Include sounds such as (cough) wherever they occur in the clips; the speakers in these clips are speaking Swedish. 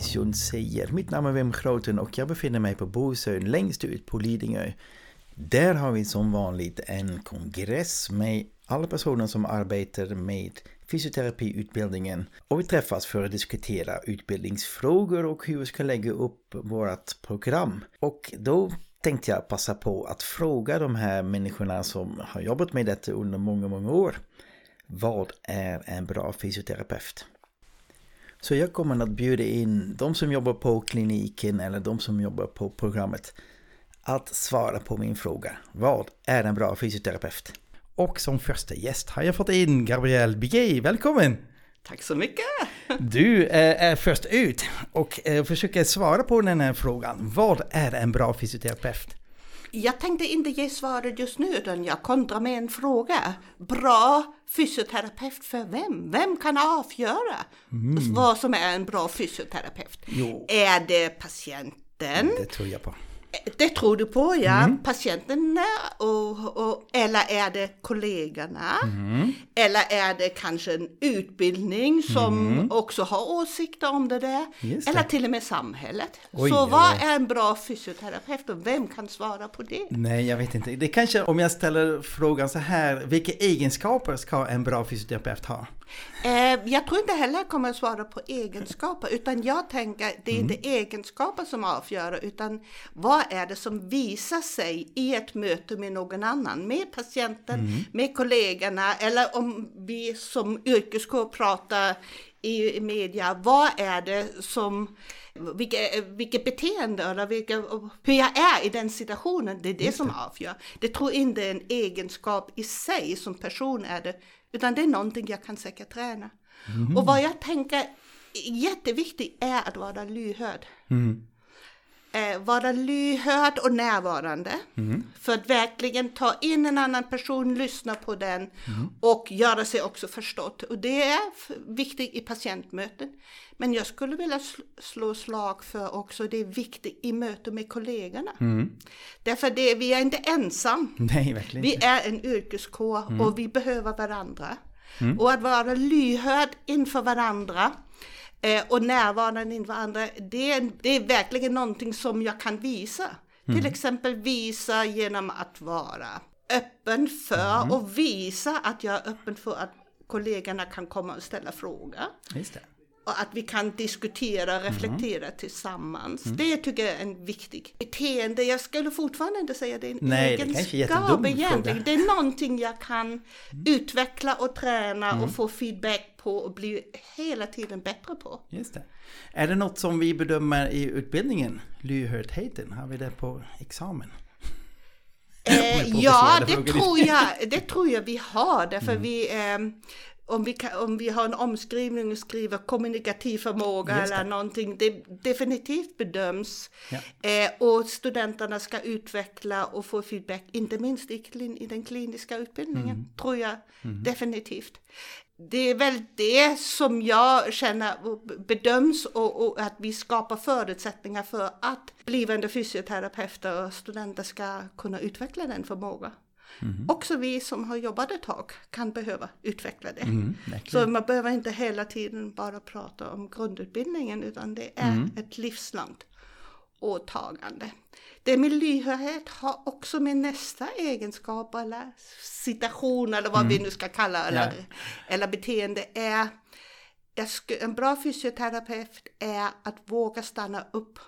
välkommen säger. Mitt namn är Wim Groten och jag befinner mig på Bosön längst ut på Lidingö. Där har vi som vanligt en kongress med alla personer som arbetar med fysioterapiutbildningen och vi träffas för att diskutera utbildningsfrågor och hur vi ska lägga upp vårt program. Och då tänkte jag passa på att fråga de här människorna som har jobbat med detta under många, många år. Vad är en bra fysioterapeut? Så jag kommer att bjuda in de som jobbar på kliniken eller de som jobbar på programmet att svara på min fråga. Vad är en bra fysioterapeut? Och som första gäst har jag fått in Gabrielle Bigay. Välkommen! Tack så mycket! (laughs) Du eh, är först ut och eh, försöker svara på den här frågan. Vad är en bra fysioterapeut? Jag tänkte inte ge svaret just nu utan jag kontrar med en fråga. Bra fysioterapeut för vem? Vem kan avgöra vad som är en bra fysioterapeut? Jo. Är det patienten? Det tror jag på. Det tror du på, ja. Patienterna och, och, eller är det kollegorna? Eller är det kanske en utbildning som också har åsikter om det där? Just det. Eller till och med samhället. Oj, Så vad är en bra fysioterapeut och vem kan svara på det? Nej, jag vet inte. Det kanske om jag ställer frågan så här. Vilka egenskaper ska en bra fysioterapeut ha? Eh, jag tror inte heller jag kommer att svara på egenskaper, utan jag tänker det är inte egenskaper som avgör, utan vad är det som visar sig i ett möte med någon annan, med patienten, med kollegorna, eller om vi som yrkeskår pratar i media, vad är det som, vilka, vilket beteende eller vilka, hur jag är i den situationen, det är det som avgör. Det tror inte en egenskap i sig som person är det, utan det är någonting jag kan säkert träna. Och vad jag tänker jätteviktigt är att vara lyhörd. Eh, vara lyhörd och närvarande. För att verkligen ta in en annan person, lyssna på den och göra sig också förstått. Och det är viktigt i patientmöten. Men jag skulle vilja sl- slå slag för också det är viktigt i möte med kollegorna. Därför det, vi är inte ensam. (laughs) Nej, verkligen Vi är en yrkeskår och vi behöver varandra. Och att vara lyhörd inför varandra eh, och närvarande inför varandra, det är, det är verkligen någonting som jag kan visa. Till exempel visa genom att vara öppen för och visa att jag är öppen för att kollegorna kan komma och ställa frågor. Det. Och att vi kan diskutera och reflektera tillsammans. Det tycker jag är en viktig beteende. Jag skulle fortfarande inte säga det är en Nej, det egenskap jättedum egentligen. Det är någonting jag kan utveckla och träna och få feedback på och bli hela tiden bättre på. Just det. Är det något som vi bedömer i utbildningen? Lyhördheten, har vi det på examen? Eh, ja, det tror, jag, (laughs) det tror jag vi har. Därför Mm. vi, ehm, om, vi kan, om vi har en omskrivning och skriver kommunikativ förmåga eller någonting, det definitivt bedöms. Ja. Eh, och studenterna ska utveckla och få feedback, inte minst i, klin, i den kliniska utbildningen, Mm. tror jag definitivt. Det är väl det som jag känner bedöms och, och att vi skapar förutsättningar för att blivande fysioterapeuter och studenter ska kunna utveckla den förmågan. Också vi som har jobbat ett tag kan behöva utveckla det. Mm. Så man behöver inte hela tiden bara prata om grundutbildningen utan det är ett livslångt åtagande. Det med lyhördhet har också med nästa egenskap eller situation eller vad vi nu ska kalla eller, Ja. eller beteende är. En bra fysioterapeut är att våga stanna upp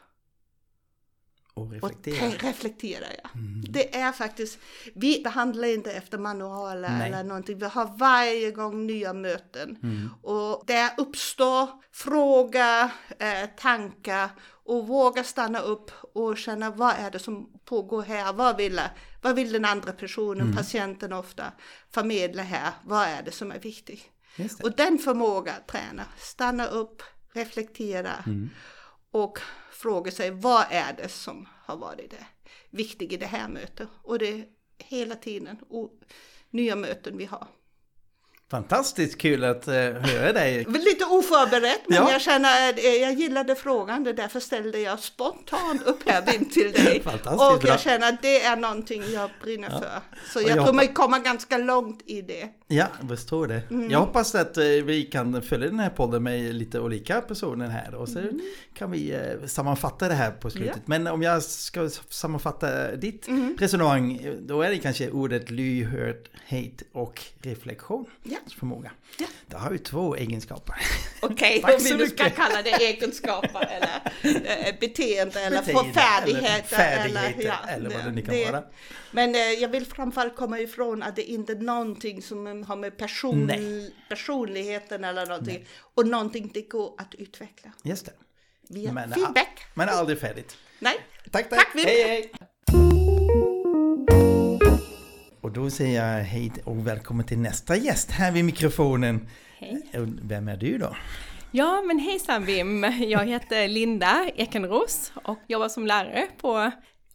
Och och reflektera. te- reflektera. Ja. Det är faktiskt, vi behandlar inte efter manualer Nej. eller någonting. Vi har varje gång nya möten. Och där uppstår fråga, eh, tankar och våga stanna upp och känna vad är det som pågår här? Vad vill, vad vill den andra personen, patienten ofta, förmedla här? Vad är det som är viktigt? Och den förmåga att träna, stanna upp, reflektera Mm. Och fråga sig vad är det som har varit det viktiga i det här mötet. Och det är hela tiden o- nya möten vi har. Fantastiskt kul att uh, höra dig. Lite oförberett men Ja. jag känner att eh, jag gillade frågan, det därför ställde jag spontant upp här in till dig. (laughs) Och jag känner att det är någonting jag brinner för. Så Och jag, jag kommer komma ganska långt i det. Ja, jag förstår det. Mm. Jag hoppas att eh, vi kan följa den här podden med lite olika personer här och så Mm. kan vi eh, sammanfatta det här på slutet. Men om jag ska sammanfatta ditt Mm. resonemang, då är det kanske ordet lyhördhet och reflektion. Ja. Förmåga. Det har ju två egenskaper. Okej, (laughs) Tack om vi nu ska kalla det egenskaper eller eh, beteende eller Beteende, färdigheter. eller färdigheter, ja, eller vad det nu kan vara. Men eh, jag vill framförallt komma ifrån att det inte är någonting som har med person, Nej. personligheten eller någonting. Och någonting det går att utveckla. Just det. Via Men, feedback. Men aldrig färdigt. Nej, Tack, tack. Tack, hej, hej. Och då säger jag hej och välkommen till nästa gäst här vid mikrofonen. Hej. Vem är du då? Ja, men hejsan Vim. Jag heter Linda Ekenros och jobbar som lärare på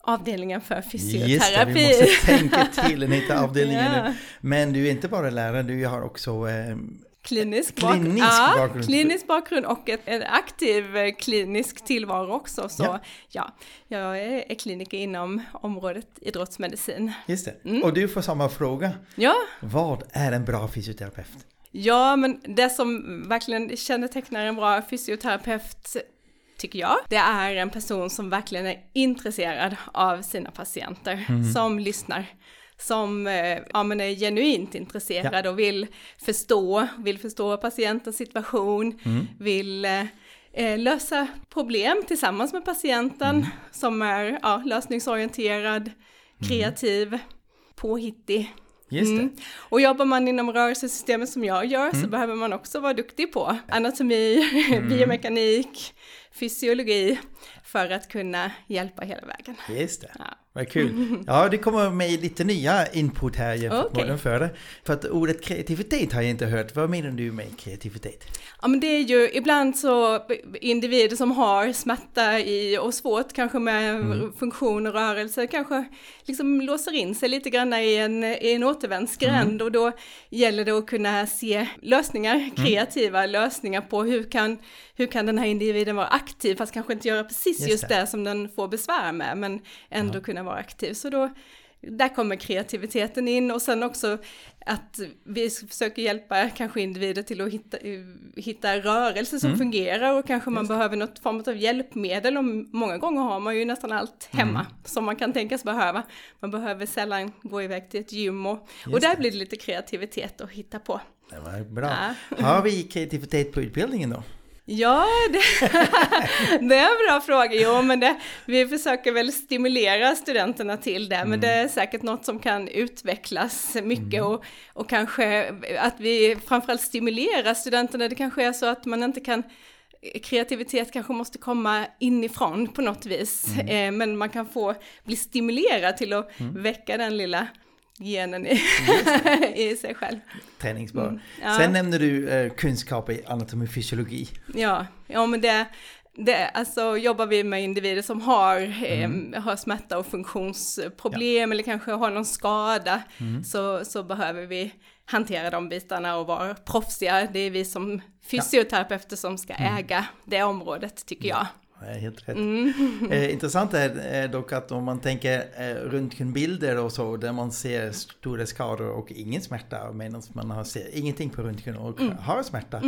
avdelningen för Just det, fysioterapi. vi måste tänka till den heter (laughs) avdelningen Ja. nu. Men du är inte bara lärare, du har också eh, Klinisk, Klinisk ja, bakgrund. klinisk bakgrund och ett, en aktiv eh, klinisk tillvaro också. Så Ja. ja, jag är, är kliniker inom området idrottsmedicin. Just det. Mm. Och du får samma fråga. Ja, Vad är en bra fysioterapeut? Ja, men det som verkligen kännetecknar en bra fysioterapeut tycker jag, det är en person som verkligen är intresserad av sina patienter, som lyssnar, som eh, ja, men är genuint intresserad och vill förstå, vill förstå patientens situation, vill eh, eh, lösa problem tillsammans med patienten, som är ja, lösningsorienterad, kreativ, påhittig. Just. Mm. Och jobbar man inom rörelsesystemet som jag gör så behöver man också vara duktig på anatomi, biomekanik, fysiologi för att kunna hjälpa hela vägen. Just det. Ja. Vad kul. Ja, det kommer med lite nya input här jämfört med den förra. För att ordet kreativitet har jag inte hört. Vad menar du med kreativitet? Ja men det är ju ibland så individer som har smärta i och svårt kanske med funktion och rörelse kanske liksom låser in sig lite grann i en, i en återvändsgränd och då gäller det att kunna se lösningar, kreativa lösningar på hur kan, hur kan den här individen vara aktiv fast kanske inte göra precis Just just, det. det. som den får besvär med men ändå kunna vara aktiv. Så då där kommer kreativiteten in och sen också att vi försöker hjälpa kanske individer till att hitta, hitta rörelser som fungerar och kanske man behöver något form av hjälpmedel och många gånger har man ju nästan allt hemma som man kan tänkas behöva. Man behöver sällan gå iväg till ett gym och, och där det. blir det lite kreativitet att hitta på. Det var bra. Ja. Har vi kreativitet på utbildningen då? Ja, det, (laughs) det är en bra fråga. Jo, men det, vi försöker väl stimulera studenterna till det, men det är säkert något som kan utvecklas mycket och, och kanske att vi framförallt stimulerar studenterna. Det kanske är så att man inte kan Kreativitet kanske måste komma inifrån på något vis, eh, men man kan få bli stimulerad till att väcka den lilla genen i, (laughs) i sig själv. Träningsbar. Mm, ja. Sen nämnde du eh, kunskap i anatomi och fysiologi. Ja, ja men det, det, alltså jobbar vi med individer som har, eh, har smärta och funktionsproblem eller kanske har någon skada så, så behöver vi hantera de bitarna och vara proffsiga. Det är vi som fysioterapeuter som ska äga det området tycker jag. Helt rätt. Mm. (laughs) Eh, intressant är dock att om man tänker eh, röntgenbilder och så där man ser stora skador och ingen smärta medan man har, ser ingenting på röntgen och Mm. har smärta.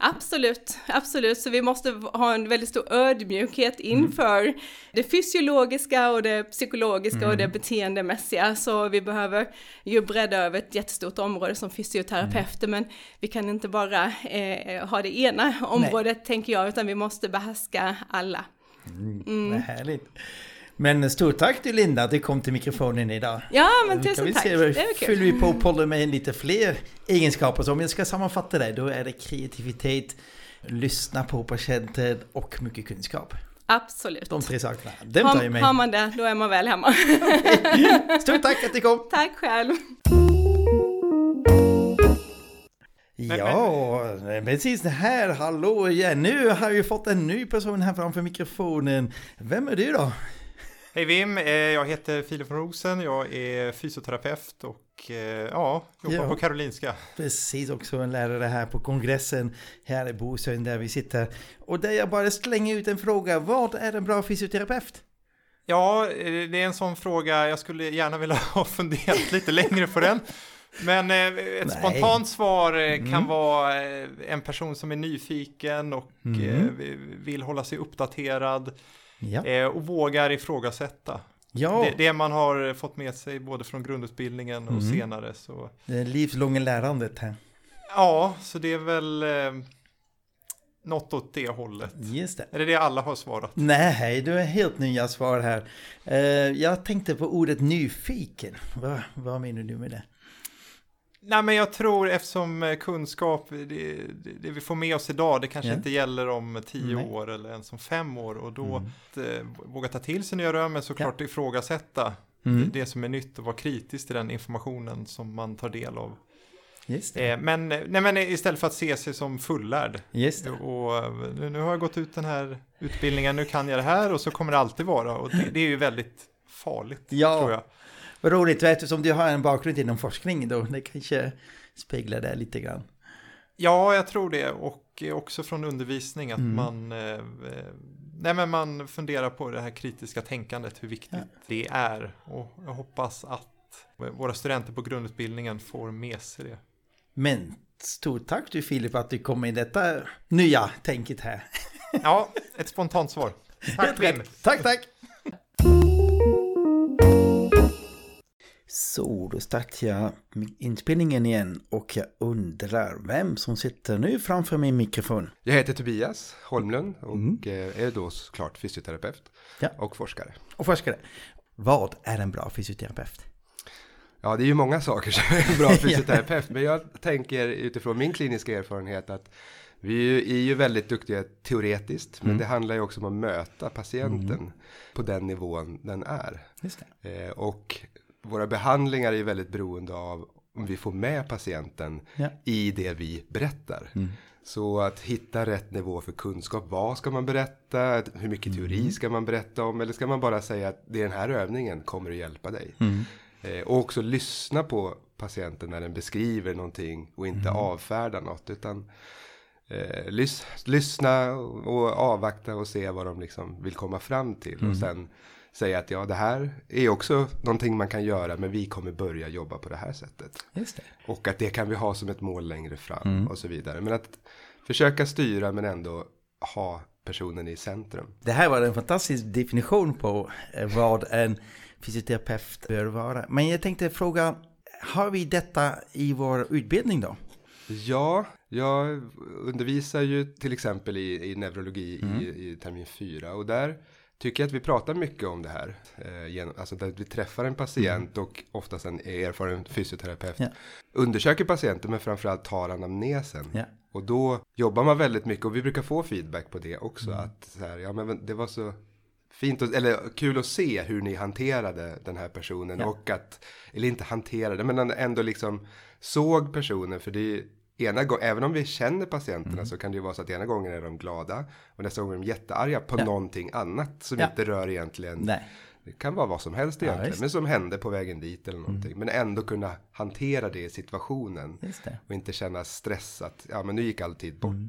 Absolut, absolut. Så vi måste ha en väldigt stor ödmjukhet inför det fysiologiska och det psykologiska och det beteendemässiga. Så vi behöver ju bredda över ett jättestort område som fysioterapeuter, men vi kan inte bara eh, ha det ena området, tänker jag, utan vi måste behärska alla. Mm. Vad härligt. Men stort tack till Linda att du kom till mikrofonen idag. Ja, men Då kan tusen vi tack. se, Det kul. fyller vi på podden med lite fler egenskaper. Så om jag ska sammanfatta det, då är det kreativitet, lyssna på patienten och mycket kunskap. Absolut. De tre sakerna. Den tar jag Har, med. har man det, då är man väl hemma. Stort tack att du kom! tack själv. Ja, precis det här. Hallå igen. Nu har vi fått en ny person här framför mikrofonen. Vem är du då? Hej Vim, eh, jag heter Filip von Rosen, jag är fysioterapeut och eh, ja, jobbar ja. på Karolinska. Precis, också en lärare här på kongressen här i Bosön där vi sitter. Och där jag bara slänger ut en fråga, vad är en bra fysioterapeut? Ja, eh, det är en sån fråga, jag skulle gärna vilja (laughs) ha funderat lite längre på den. Men ett Nej. spontant svar kan mm. vara en person som är nyfiken och mm. vill hålla sig uppdaterad ja. och vågar ifrågasätta. Ja. Det, det, man har fått med sig både från grundutbildningen och mm. senare. Så. Det livslånga lärandet här. Ja, så det är väl eh, något åt det hållet. Just det. Är det det alla har svarat? Nej, du är helt nya svar här. Uh, jag tänkte på ordet nyfiken. Va, vad menar du med det? Nej, men jag tror eftersom eh, kunskap, det, det, det, vi får med oss idag, det kanske yeah. inte gäller om tio Nej. år eller ens om fem år. Och då mm. att, eh, våga ta till sig nya rön, men såklart yeah. ifrågasätta mm. det, som är nytt och vara kritisk till den informationen som man tar del av. Eh, men, nej, men istället för att se sig som fullärd. Och nu har jag gått ut den här utbildningen, nu kan jag det här och så kommer det alltid vara. Och det, det är ju väldigt farligt, ja. tror jag. Vad roligt, eftersom du har en bakgrund inom forskning då, det kanske speglar det lite grann. Ja, jag tror det och också från undervisning att mm. man, eh, nej men man funderar på det här kritiska tänkandet, hur viktigt ja. det är. Och jag hoppas att våra studenter på grundutbildningen får med sig det. Men stort tack du Filip att du kom med detta nya tänket här. Ja, ett spontant svar. (laughs) Tack. Tack, tack. Så, då startar jag inspelningen igen och jag undrar vem som sitter nu framför min mikrofon. Jag heter Tobias Holmlund och mm. Eh, är då såklart fysioterapeut ja. och forskare. Och forskare. Vad är en bra fysioterapeut? Ja, det är ju många saker som är en bra (laughs) fysioterapeut, men jag tänker utifrån min kliniska erfarenhet att vi är ju väldigt duktiga teoretiskt, men mm. det handlar ju också om att möta patienten mm. på den nivån den är. Eh, och våra behandlingar är väldigt beroende av om vi får med patienten ja. i det vi berättar. Mm. Så att hitta rätt nivå för kunskap. Vad ska man berätta? Hur mycket teori mm. ska man berätta om? Eller ska man bara säga att det är den här övningen kommer att hjälpa dig? Mm. Eh, och också lyssna på patienten när den beskriver någonting och inte mm. avfärda något. Utan eh, lys lyssna och avvakta och se vad de liksom vill komma fram till. Och mm. sen säga att ja, det här är också någonting man kan göra, men vi kommer börja jobba på det här sättet. Just det. Och att det kan vi ha som ett mål längre fram mm. och så vidare. Men att försöka styra men ändå ha personen i centrum. Det här var en fantastisk definition på eh, vad en fysioterapeut bör vara. Men jag tänkte fråga, har vi detta i vår utbildning då? Ja, jag undervisar ju till exempel i, i neurologi mm. i, i termin 4 och där tycker att vi pratar mycket om det här. Eh, alltså där vi träffar en patient mm. och oftast en erfaren fysioterapeut. Yeah. Undersöker patienten men framförallt tar anamnesen. Yeah. Och då jobbar man väldigt mycket och vi brukar få feedback på det också. Mm. Att så här, ja men det var så fint, och, eller kul att se hur ni hanterade den här personen. Yeah. Och att, eller inte hanterade, men ändå liksom såg personen. För det ena gången, även om vi känner patienterna mm. så kan det ju vara så att ena gången är de glada och nästa gång är de jättearga på ja. någonting annat som ja. inte rör egentligen. Nej. Det kan vara vad som helst egentligen, ja, men som hände på vägen dit eller någonting. Mm. Men ändå kunna hantera det i situationen. Och inte känna stress att, ja men nu gick all tid bort. Mm.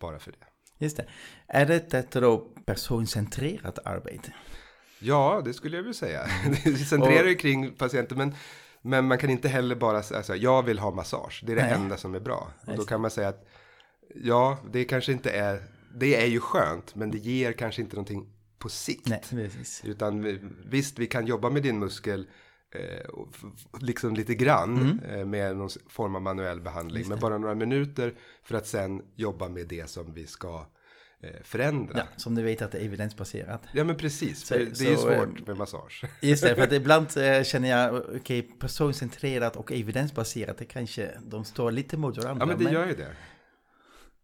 Bara för det. Just det. Är det detta då personcentrerat arbete? Ja, det skulle jag vilja säga. (laughs) det centrerar ju kring patienten, men men man kan inte heller bara säga alltså, jag vill ha massage. Det är det Nej. enda som är bra. Och då kan man säga att ja, det kanske inte är, det är ju skönt, men det ger kanske inte någonting på sikt. Nej, precis. Utan visst, vi kan jobba med din muskel eh, liksom lite grann mm. eh, med någon form av manuell behandling. Men bara några minuter för att sen jobba med det som vi ska förändra. Ja, som du vet att det är evidensbaserat. Ja men precis, så, det är ju svårt eh, med massage. Just det, för att (laughs) ibland eh, känner jag, okej, okay, personcentrerat och evidensbaserat, det kanske, de står lite mot varandra. Ja men det gör ju det.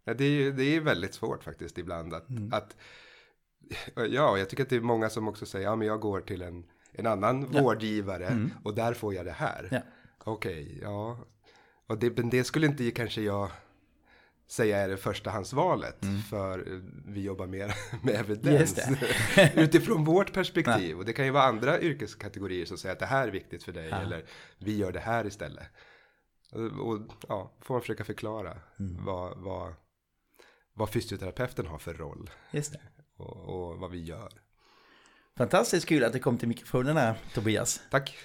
Ja, det är ju det är väldigt svårt faktiskt ibland att, mm. att, ja, jag tycker att det är många som också säger, ja men jag går till en, en annan ja. vårdgivare mm. och där får jag det här. Ja. Okej, okay, ja, Och det, men det skulle inte kanske jag säga är det förstahandsvalet. Mm. För eh, vi jobbar mer (laughs) med evidens. (laughs) Utifrån vårt perspektiv. Ja. Och det kan ju vara andra yrkeskategorier som säger att det här är viktigt för dig. Ja. Eller vi gör det här istället. Och, och ja, får man försöka förklara Mm. vad, vad, vad fysioterapeuten har för roll. (laughs) Och, och vad vi gör. Fantastiskt kul att du kom till mikrofonen här, Tobias. Tack.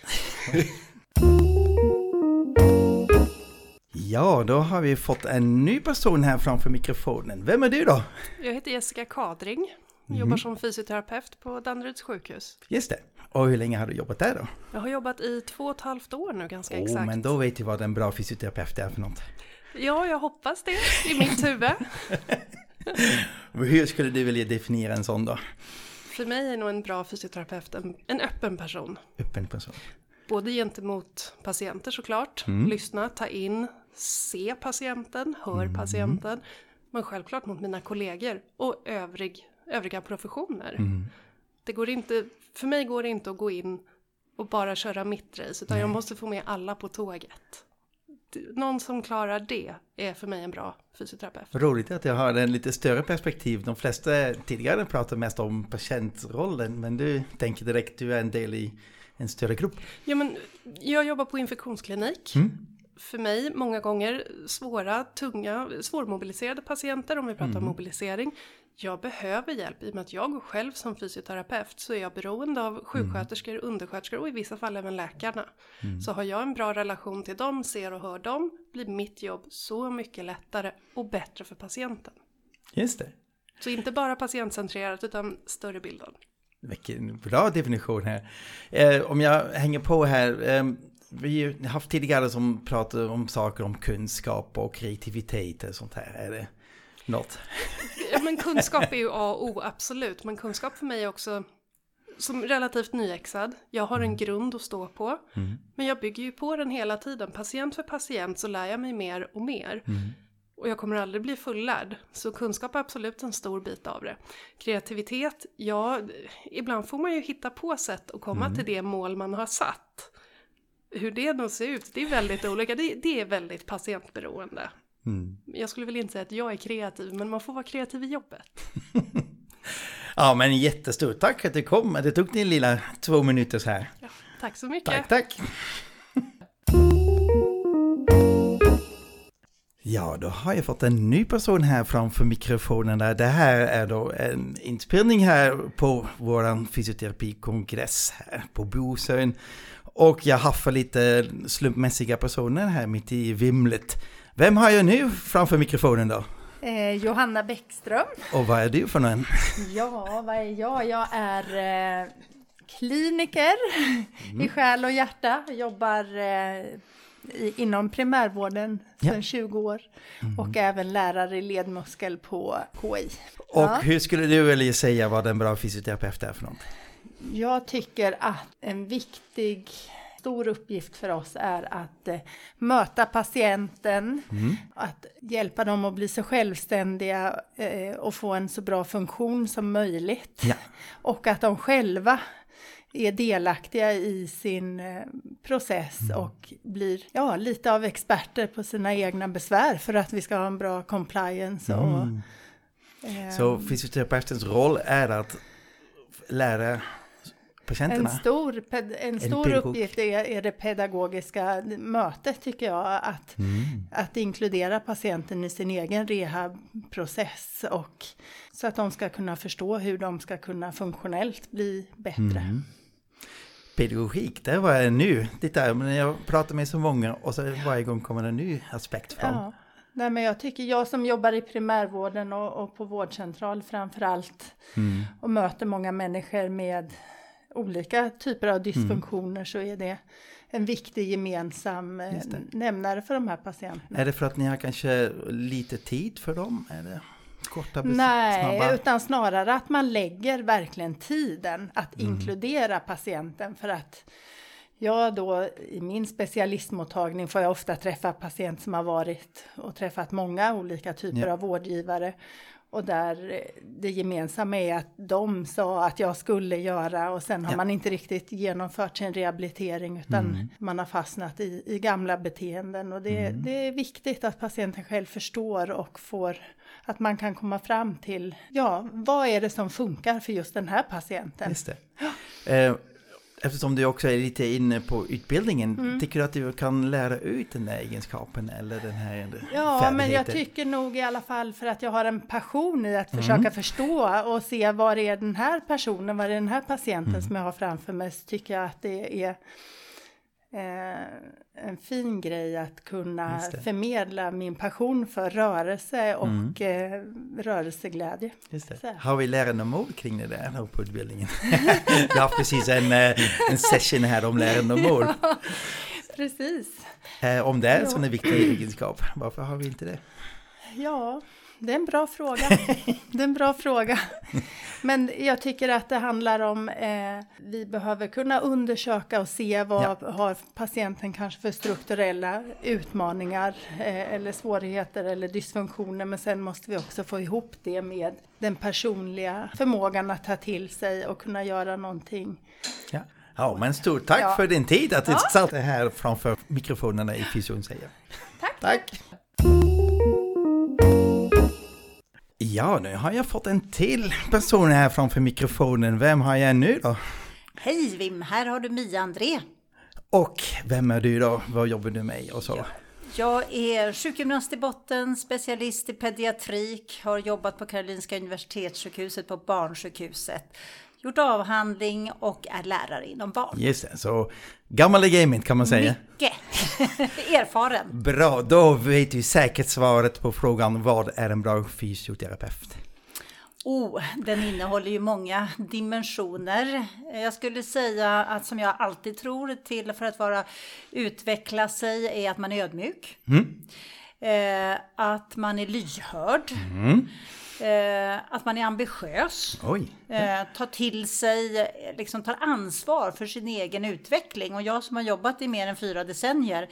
Ja, då har vi fått en ny person här framför mikrofonen. Vem är du då? Jag heter Jessica Kadring, Mhm. jobbar som fysioterapeut på Danderyds sjukhus. Just det. Och hur länge har du jobbat där då? Jag har jobbat i två och ett halvt år nu ganska Oh, exakt. men då vet du vad en bra fysioterapeut är för något. Ja, jag hoppas det i mitt huvud. (laughs) Hur skulle du vilja definiera en sån då? För mig är nog en bra fysioterapeut en, en öppen person. Öppen person. Både gentemot patienter såklart, Mm. lyssna, ta in, se patienten, hör Mm. patienten. Men självklart mot mina kollegor och övrig, övriga professioner. Mm. Det går inte, för mig går det inte att gå in och bara köra mitt race, utan jag måste få med alla på tåget. Någon som klarar det är för mig en bra fysioterapeut. Roligt att jag har en lite större perspektiv. De flesta tidigare pratade mest om patientrollen, men du tänker direkt du är en del i en större grupp. Ja, men jag jobbar på infektionsklinik. Mm. För mig många gånger svåra, tunga, svårmobiliserade patienter om vi pratar Mm. om mobilisering. Jag behöver hjälp i och med att jag själv som fysioterapeut så är jag beroende av sjuksköterskor, undersköterskor och i vissa fall även läkarna. Mm. Så har jag en bra relation till dem, ser och hör dem, blir mitt jobb så mycket lättare och bättre för patienten. Just det. Så inte bara patientcentrerat utan större bilden. Vilken bra definition här. Eh, om jag hänger på här. Eh, vi har haft tidigare som pratat om saker om kunskap och kreativitet och sånt här. Är det något? Ja, men kunskap är ju A och O, absolut. Men kunskap för mig är också som relativt nyexad. Jag har en grund att stå på. Men jag bygger ju på den hela tiden. Patient för patient så lär jag mig mer och mer. Och jag kommer aldrig bli fullärd. Så kunskap är absolut en stor bit av det. Kreativitet, ja, ibland får man ju hitta på sätt att komma till det mål man har satt. Hur det nog ser ut, det är väldigt olika. Det, det är väldigt patientberoende. Jag skulle väl inte säga att jag är kreativ, men man får vara kreativ i jobbet. (laughs) Ja, men jättestort tack att du kom. Det tog din lilla två minuter så här. Ja, tack så mycket. Tack, tack. (laughs) Ja, då har jag fått en ny person här framför mikrofonen. Där. Det här är då en inspelning här på våran fysioterapikongress här på Bosön. Och jag haffar lite slumpmässiga personer här mitt i vimlet. Vem har jag nu framför mikrofonen då? Eh, Johanna Bäckström. Och vad är du för någon? (laughs) Ja, vad är jag? Jag är eh, kliniker i själ och hjärta. Jobbar eh, i, inom primärvården Ja. sedan 20 år. Och även lärare i ledmuskel på KI. Och Ja. hur skulle du vilja säga vad en bra fysioterapeut är för något? Jag tycker att en viktig stor uppgift för oss är att eh, möta patienten, att hjälpa dem att bli så självständiga eh, och få en så bra funktion som möjligt. Ja. Och att de själva är delaktiga i sin eh, process och blir ja, lite av experter på sina egna besvär för att vi ska ha en bra compliance. Och, eh, Så fysioterapeutens roll är att lära patienterna? En stor, en stor uppgift är, är det pedagogiska mötet tycker jag. Att, Mm. att inkludera patienten i sin egen rehabprocess. Och, så att de ska kunna förstå hur de ska kunna funktionellt bli bättre. Mm. Pedagogik, det var jag nu. Titta, men jag pratar med så många och så varje gång kommer en ny aspekt fram. Ja. Nej, men jag tycker jag som jobbar i primärvården och, och på vårdcentral framför allt Mm. och möter många människor med olika typer av dysfunktioner så är det en viktig gemensam eh, nämnare för de här patienterna. Är det för att ni har kanske lite tid för dem? Är det korta Nej, snabba? utan snarare att man lägger verkligen tiden att Mm. inkludera patienten för att jag då i min specialistmottagning får jag ofta träffa patienter som har varit och träffat många olika typer Ja. av vårdgivare. Och där det gemensamma är att de sa att jag skulle göra och sen har ja. man inte riktigt genomfört sin rehabilitering utan mm. man har fastnat i, i gamla beteenden. Och det, mm. det är viktigt att patienten själv förstår och får att man kan komma fram till, ja, vad är det som funkar för just den här patienten? Just det. Eh, Eftersom du också är lite inne på utbildningen, mm. tycker du att du kan lära ut den där egenskapen eller den här Ja, men jag tycker nog i alla fall för att jag har en passion i att försöka mm. förstå och se var är den här personen, var är den här patienten mm. som jag har framför mig, så tycker jag att det är eh, en fin grej att kunna förmedla min passion för rörelse och mm. eh, rörelseglädje. Har vi lärandemål kring det där på utbildningen? (laughs) vi har precis en, eh, en session här om lärandemål. (laughs) Ja, precis. Eh, om det är en sån viktig egenskap, varför har vi inte det? Ja, det är en bra fråga. (laughs) Det är en bra fråga. Men jag tycker att det handlar om, eh, vi behöver kunna undersöka och se vad ja. har patienten kanske för strukturella utmaningar eh, eller svårigheter eller dysfunktioner. Men sen måste vi också få ihop det med den personliga förmågan att ta till sig och kunna göra någonting. Ja. Ja, men stort tack ja. för din tid att du ja. satt här framför mikrofonerna i Fysion säger. Tack. tack. Ja, nu har jag fått en till person här framför mikrofonen. Vem har jag nu då? Hej Vim, här har du Mia André. Och vem är du då? Vad jobbar du med och så? Ja. Jag är sjukgymnast i botten, specialist i pediatrik, har jobbat på Karolinska Universitetssjukhuset på barnsjukhuset gjort avhandling och är lärare inom barn. Just det, så gammal i gamet kan man säga. Mycket (laughs) erfaren. Bra, då vet vi säkert svaret på frågan vad är en bra fysioterapeut? Oh, den innehåller ju många dimensioner. Jag skulle säga att som jag alltid tror till för att vara utveckla sig är att man är ödmjuk. Mm. Eh, att man är lyhörd. Mm. Eh, att man är ambitiös. Eh, tar till sig, liksom tar ansvar för sin egen utveckling. Och jag som har jobbat i mer än fyra decennier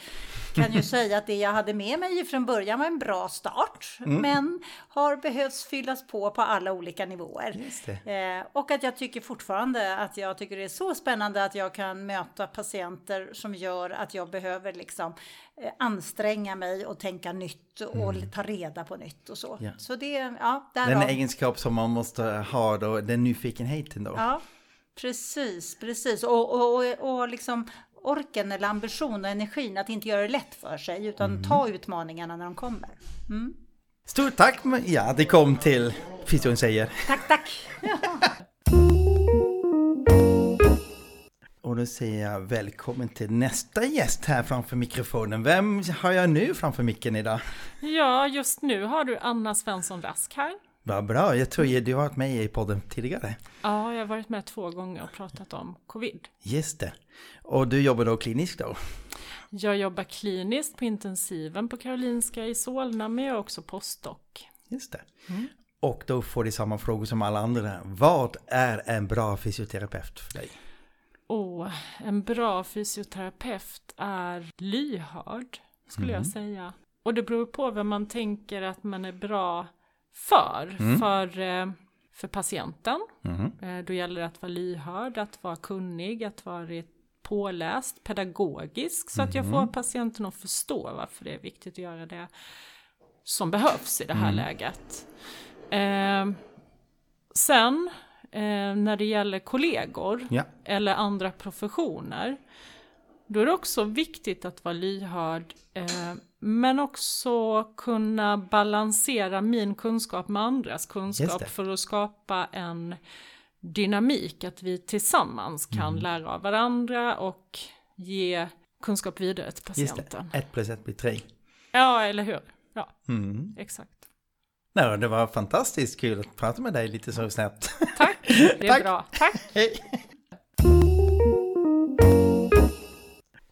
kan ju (laughs) säga att det jag hade med mig från början var en bra start. Mm. Men har behövts fyllas på på alla olika nivåer. Eh, och att jag tycker fortfarande att jag tycker det är så spännande att jag kan möta patienter som gör att jag behöver liksom eh, anstränga mig och tänka nytt och mm. ta reda på nytt och så. Ja. Så det, ja, Den egenskap som man måste ha då, den nyfikenheten då. Ja, precis, precis. Och, och, och, och liksom orken eller ambition och energin att inte göra det lätt för sig utan mm. ta utmaningarna när de kommer. Mm. Stort tack! Ja, det kom till Fysion säger. Tack, tack! (laughs) Och då säger jag välkommen till nästa gäst här framför mikrofonen. Vem har jag nu framför micken idag? Ja, just nu har du Anna Svensson Rask här. Vad bra, jag tror du har varit med i podden tidigare. Ja, jag har varit med två gånger och pratat om covid. Just det. Och du jobbar då kliniskt då? Jag jobbar kliniskt på intensiven på Karolinska i Solna, men jag är också postdoc. Just det. Mm. Och då får du samma frågor som alla andra. Vad är en bra fysioterapeut för dig? Oh, en bra fysioterapeut är lyhörd, skulle mm. jag säga. Och det beror på vem man tänker att man är bra för. Mm. För, eh, för patienten. Mm. Då gäller det att vara lyhörd, att vara kunnig, att vara påläst, pedagogisk. Så att jag får mm. patienten att förstå varför det är viktigt att göra det som behövs i det här mm. läget. Eh, sen eh, när det gäller kollegor ja. eller andra professioner, då är det också viktigt att vara lyhörd eh, men också kunna balansera min kunskap med andras kunskap för att skapa en dynamik, att vi tillsammans kan mm. lära av varandra och ge kunskap vidare till patienten. Ett plus ett blir tre. Ja, eller hur? Ja, mm. exakt. Nej, det var fantastiskt kul att prata med dig lite så snabbt. Tack, (laughs) det är Tack. bra. Tack! Hej.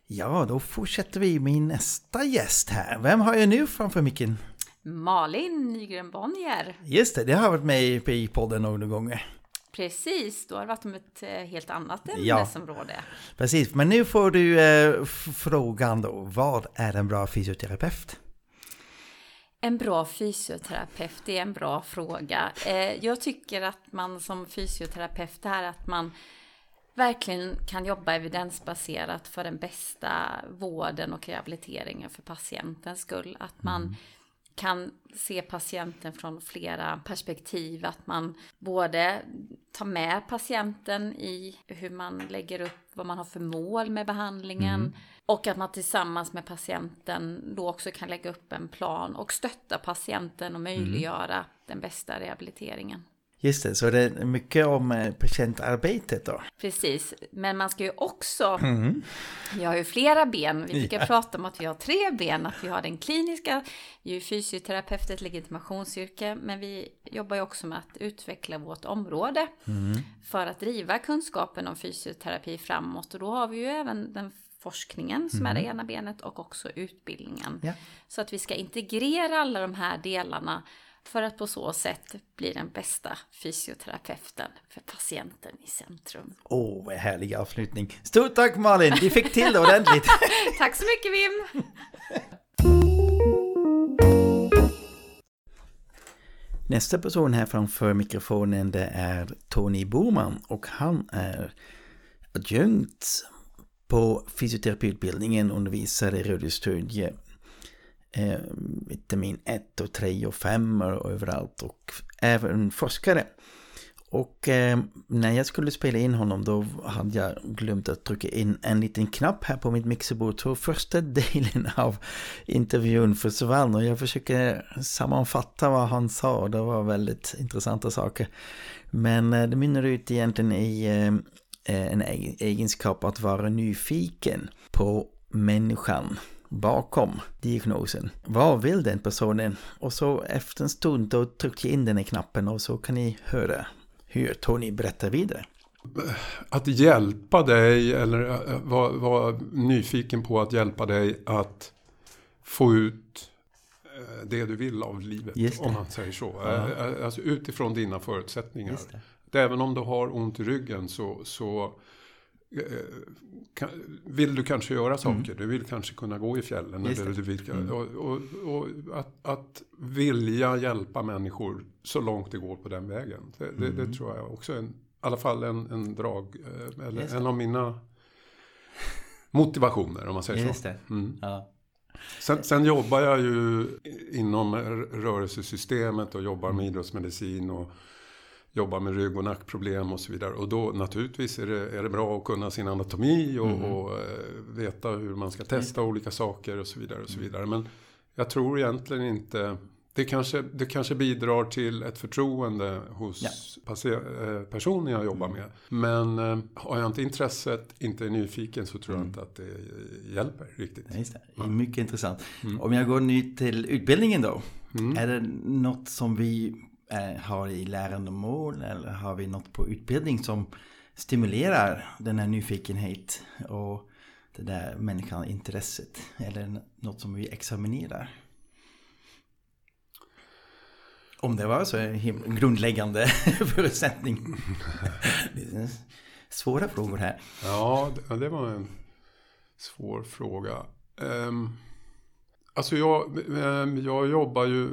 Ja, då fortsätter vi med nästa gäst här. Vem har jag nu framför micken? Malin Nygren Bonnier. Just det, det har varit med i podden några gånger. Precis, då har det varit om ett eh, helt annat ämnesområde. Ja, precis, men nu får du eh, frågan då. Vad är en bra fysioterapeut? En bra fysioterapeut, det är en bra fråga. Eh, jag tycker att man som fysioterapeut är att man verkligen kan jobba evidensbaserat för den bästa vården och rehabiliteringen för patientens skull. Att man mm. kan se patienten från flera perspektiv. Att man både tar med patienten i hur man lägger upp vad man har för mål med behandlingen. Mm. Och att man tillsammans med patienten då också kan lägga upp en plan och stötta patienten och möjliggöra mm. den bästa rehabiliteringen. Just det, så det är mycket om eh, patientarbetet då? Precis, men man ska ju också, mm. vi har ju flera ben, vi brukar ja. prata om att vi har tre ben, att vi har den kliniska, vi är ju fysioterapeut, ett legitimationsyrke, men vi jobbar ju också med att utveckla vårt område mm. för att driva kunskapen om fysioterapi framåt och då har vi ju även den forskningen som mm. är det ena benet och också utbildningen. Ja. Så att vi ska integrera alla de här delarna för att på så sätt bli den bästa fysioterapeuten för patienten i centrum. Åh, oh, härlig avslutning. Stort tack Malin, du fick till det ordentligt. (laughs) tack så mycket Wim. Nästa person här framför mikrofonen det är Tony Boman och han är adjunkt på fysioterapiutbildningen, undervisar i radiostudie eh, vitamin 1 och 3 och 5 och överallt och även forskare. Och eh, när jag skulle spela in honom då hade jag glömt att trycka in en liten knapp här på mitt mixerbord. Så första (laughs) delen av intervjun försvann och jag försöker sammanfatta vad han sa. Det var väldigt intressanta saker. Men eh, det mynnar ut egentligen i eh, en egenskap att vara nyfiken på människan bakom diagnosen. Vad vill den personen? Och så efter en stund då trycker jag in den i knappen och så kan ni höra hur Tony berättar vidare. Att hjälpa dig eller eh, vara var nyfiken på att hjälpa dig att få ut eh, det du vill av livet. Om man säger så. Ja. Alltså utifrån dina förutsättningar. Även om du har ont i ryggen så, så vill du kanske göra saker. Mm. Du vill kanske kunna gå i fjällen. Eller du vill, mm. och, och, och att, att, vilja hjälpa människor så långt det går på den vägen. Det, mm. det, det mm. tror jag också är en, i alla fall en, en drag, eh, eller en av mina motivationer om man säger Just så. Mm. Ja. Sen, sen, jobbar jag ju inom rörelsesystemet och jobbar med idrottsmedicin och jobbar med rygg och nackproblem och så vidare. Och då naturligtvis är det, är det bra att kunna sin anatomi och, mm. och uh, veta hur man ska testa mm. olika saker och så vidare. och så vidare. Men jag tror egentligen inte det kanske, det kanske bidrar till ett förtroende hos ja. Eh, personen jag jobbar med. Men eh, har jag inte intresset, inte är nyfiken så tror jag mm. inte att det hjälper riktigt. Ja, det. Ja. Mycket intressant. Mm. Om jag går ny till utbildningen då. Mm. Är det något som vi Eh, Eh, har i lärandemål eller har vi något på utbildning som stimulerar den här nyfikenhet och det där människan intresset eller något som vi examinerar? Om det var så en grundläggande (laughs) förutsättning. Svåra frågor här. Ja, det var en svår fråga. Um, Alltså jag, ehm, jag jobbar ju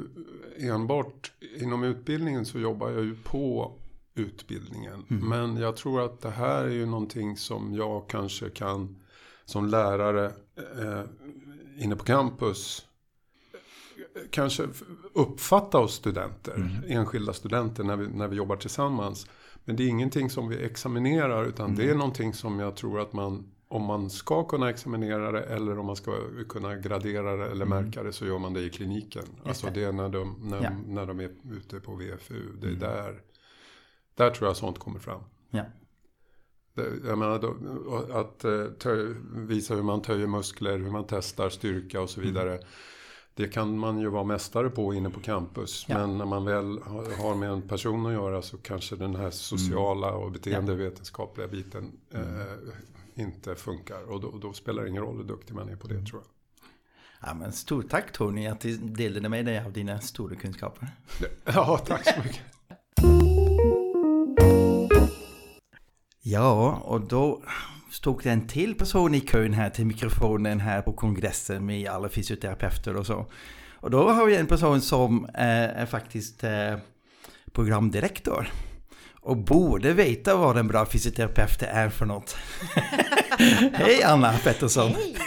enbart inom utbildningen så jobbar jag ju på utbildningen. Mm. Men jag tror att det här är ju någonting som jag kanske kan som lärare eh, inne på campus kanske uppfatta hos studenter, mm. enskilda studenter när vi, när vi jobbar tillsammans. Men det är ingenting som vi examinerar utan mm. det är någonting som jag tror att man om man ska kunna examinera det eller om man ska kunna gradera det eller mm. märka det så gör man det i kliniken. Just alltså det är när de, när, ja. när de är ute på VFU. Det är mm. där, där tror jag sånt kommer fram. Ja. Jag menar, då, att eh, tö, visa hur man töjer muskler, hur man testar styrka och så mm. vidare. Mm. Det kan man ju vara mästare på inne på campus. Ja. Men när man väl har med en person att göra så kanske den här sociala och beteendevetenskapliga biten mm. eh, inte funkar. Och då, då, spelar det ingen roll hur duktig man är på det tror jag. Ja, men stort tack Tony att du delade med dig av dina stora kunskaper. Ja, (laughs) tack så mycket. Ja, och då stod det en till person i kön här till mikrofonen här på kongressen med alla fysioterapeuter och så. Och då har vi en person som är, är faktiskt eh, programdirektor. Och borde veta vad en bra fysioterapeut är för något. (laughs) Hej Anna Pettersson! Hej!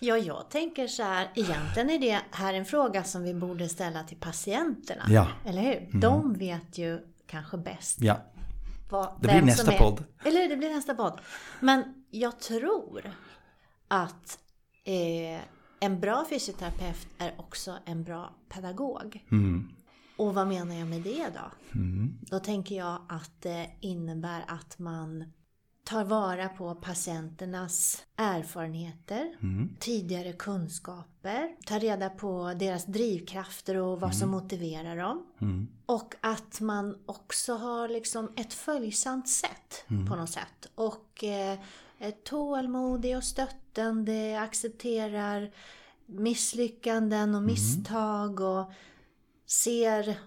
Ja, jag tänker så här, egentligen är det här en fråga som vi borde ställa till patienterna. Ja. Eller hur? Mm. De vet ju kanske bäst. Ja. Vad, Det blir nästa är- podd. Eller det blir nästa podd. Men jag tror att eh, en bra fysioterapeut är också en bra pedagog. Mm. Och vad menar jag med det då? Mm. Då tänker jag att det innebär att man tar vara på patienternas erfarenheter, Mm. tidigare kunskaper, tar reda på deras drivkrafter och vad som motiverar dem. Mm. Och att man också har liksom ett följsamt sätt på något sätt. Och eh, är tålmodig och stöttande, accepterar misslyckanden och misstag och ser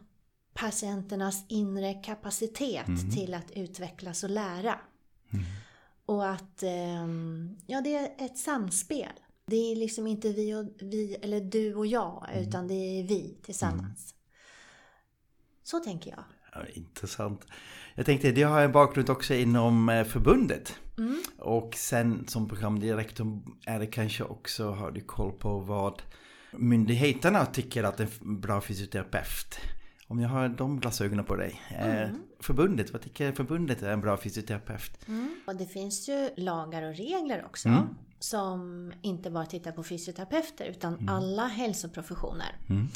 patienternas inre kapacitet till att utvecklas och lära. Och att ehm, ja, det är ett samspel. Det är liksom inte vi, och, vi eller du och jag, utan det är vi tillsammans. Så tänker jag. Ja, intressant. Jag tänkte, det har en bakgrund också inom eh, förbundet. Mm. Och sen som programdirektor är det kanske också, har du koll på vad myndigheterna tycker att en bra fysioterapeut. Om jag har de glasögonen på dig. Eh, Förbundet, vad tycker förbundet är en bra fysioterapeut? Och det finns ju lagar och regler också. Mm. Som inte bara tittar på fysioterapeuter utan alla hälsoprofessioner. Mm.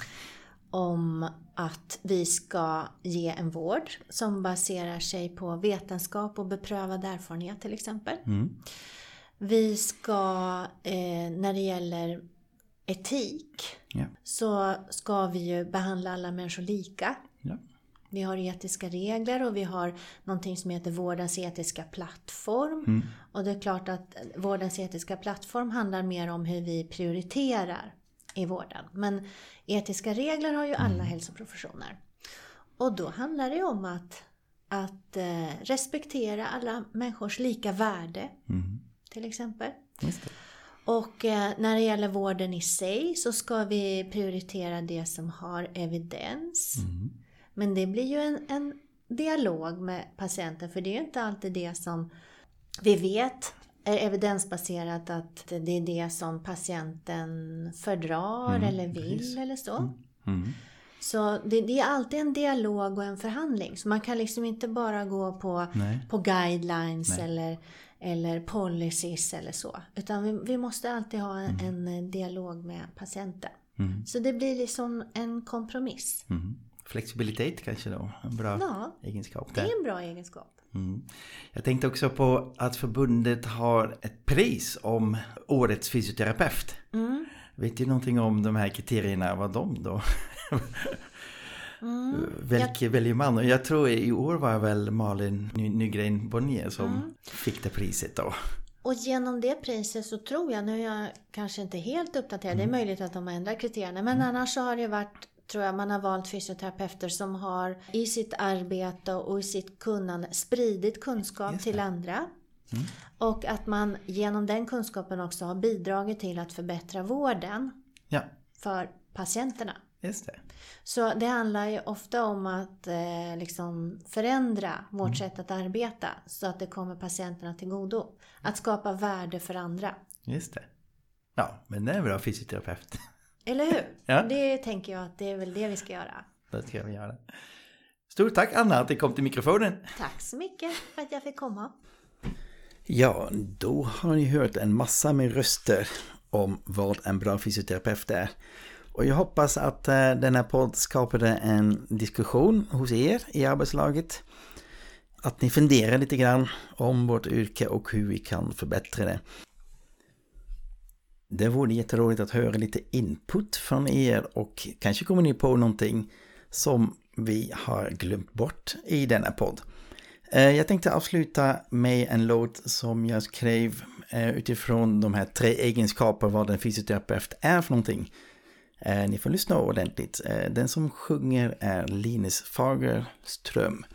Om att vi ska ge en vård som baserar sig på vetenskap och beprövad erfarenhet till exempel. Mm. Vi ska, eh, när det gäller etik, Ja. så ska vi ju behandla alla människor lika. Ja. Vi har etiska regler och vi har någonting som heter vårdens etiska plattform. Mm. Och det är klart att vårdens etiska plattform handlar mer om hur vi prioriterar i vården. Men etiska regler har ju alla Mm. hälsoprofessioner. Och då handlar det om att, att eh, respektera alla människors lika värde, Mm. till exempel. Just det. Och eh, när det gäller vården i sig så ska vi prioritera det som har evidens. Mm. Men det blir ju en, en dialog med patienten för det är ju inte alltid det som vi vet är evidensbaserat att det är det som patienten fördrar eller vill eller så. Mm. Så det, det är alltid en dialog och en förhandling. Så man kan liksom inte bara gå på, Nej. på guidelines Nej. eller, eller policies eller så. Utan vi, vi måste alltid ha en, en dialog med patienten. Mm. Så det blir liksom en kompromiss. Mm. Flexibilitet kanske då, en bra Ja, egenskap det där. är en bra egenskap. Mm. Jag tänkte också på att förbundet har ett pris om årets fysioterapeut. Mm. Vet du någonting om de här kriterierna, vad de då? (laughs) Mm. Vilka väljer man? Jag tror i år var väl Malin Ny- Nygren Bonnier som Mm. fick det priset då. Och genom det priset så tror jag, nu är jag kanske inte helt uppdaterad, det är möjligt att de har ändrat kriterierna, men annars så har det varit, tror jag, man har valt fysioterapeuter som har i sitt arbete och i sitt kunnande spridit kunskap till andra. Och att man genom den kunskapen också har bidragit till att förbättra vården Ja, för patienterna. Just det. Så det handlar ju ofta om att eh, liksom förändra vårt Mm. sätt att arbeta så att det kommer patienterna till godo. Att skapa värde för andra. Just det. Ja, men det är en bra fysioterapeut. (laughs) Eller hur? Ja. Det tänker jag att det är väl det vi ska göra. Det ska vi göra. Stort tack Anna att du kom till mikrofonen. Tack så mycket för att jag fick komma. Ja, då har ni hört en massa med röster om vad en bra fysioterapeut är. Och jag hoppas att eh, den här podd skapade en diskussion hos er i arbetslaget. Att ni funderar lite grann om vårt yrke och hur vi kan förbättra det. Det vore jätteroligt att höra lite input från er och kanske kommer ni på någonting som vi har glömt bort i denna podd. Eh, jag tänkte avsluta med en låt som jag skrev eh, utifrån de här tre egenskaper vad en fysioterapeut är för någonting. Eh, ni får lyssna ordentligt. Eh, den som sjunger är Linus Fagerström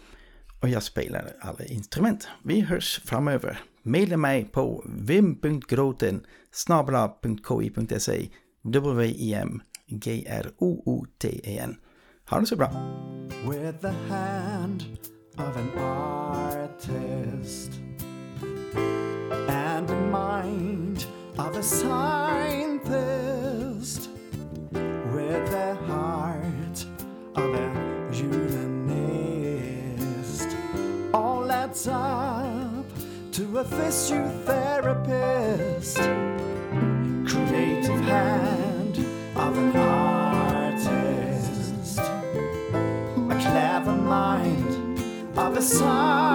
och jag spelar alla instrument. Vi hörs framöver. Maila mig på vim.groten snabla.ki.se W-I-M-G-R-O-O-T-E-N. Ha det så bra! With the hand of an artist and the mind of a scientist with the heart of a humanist. All adds up to a physiotherapist, creative hand of an artist, a clever mind of a scientist.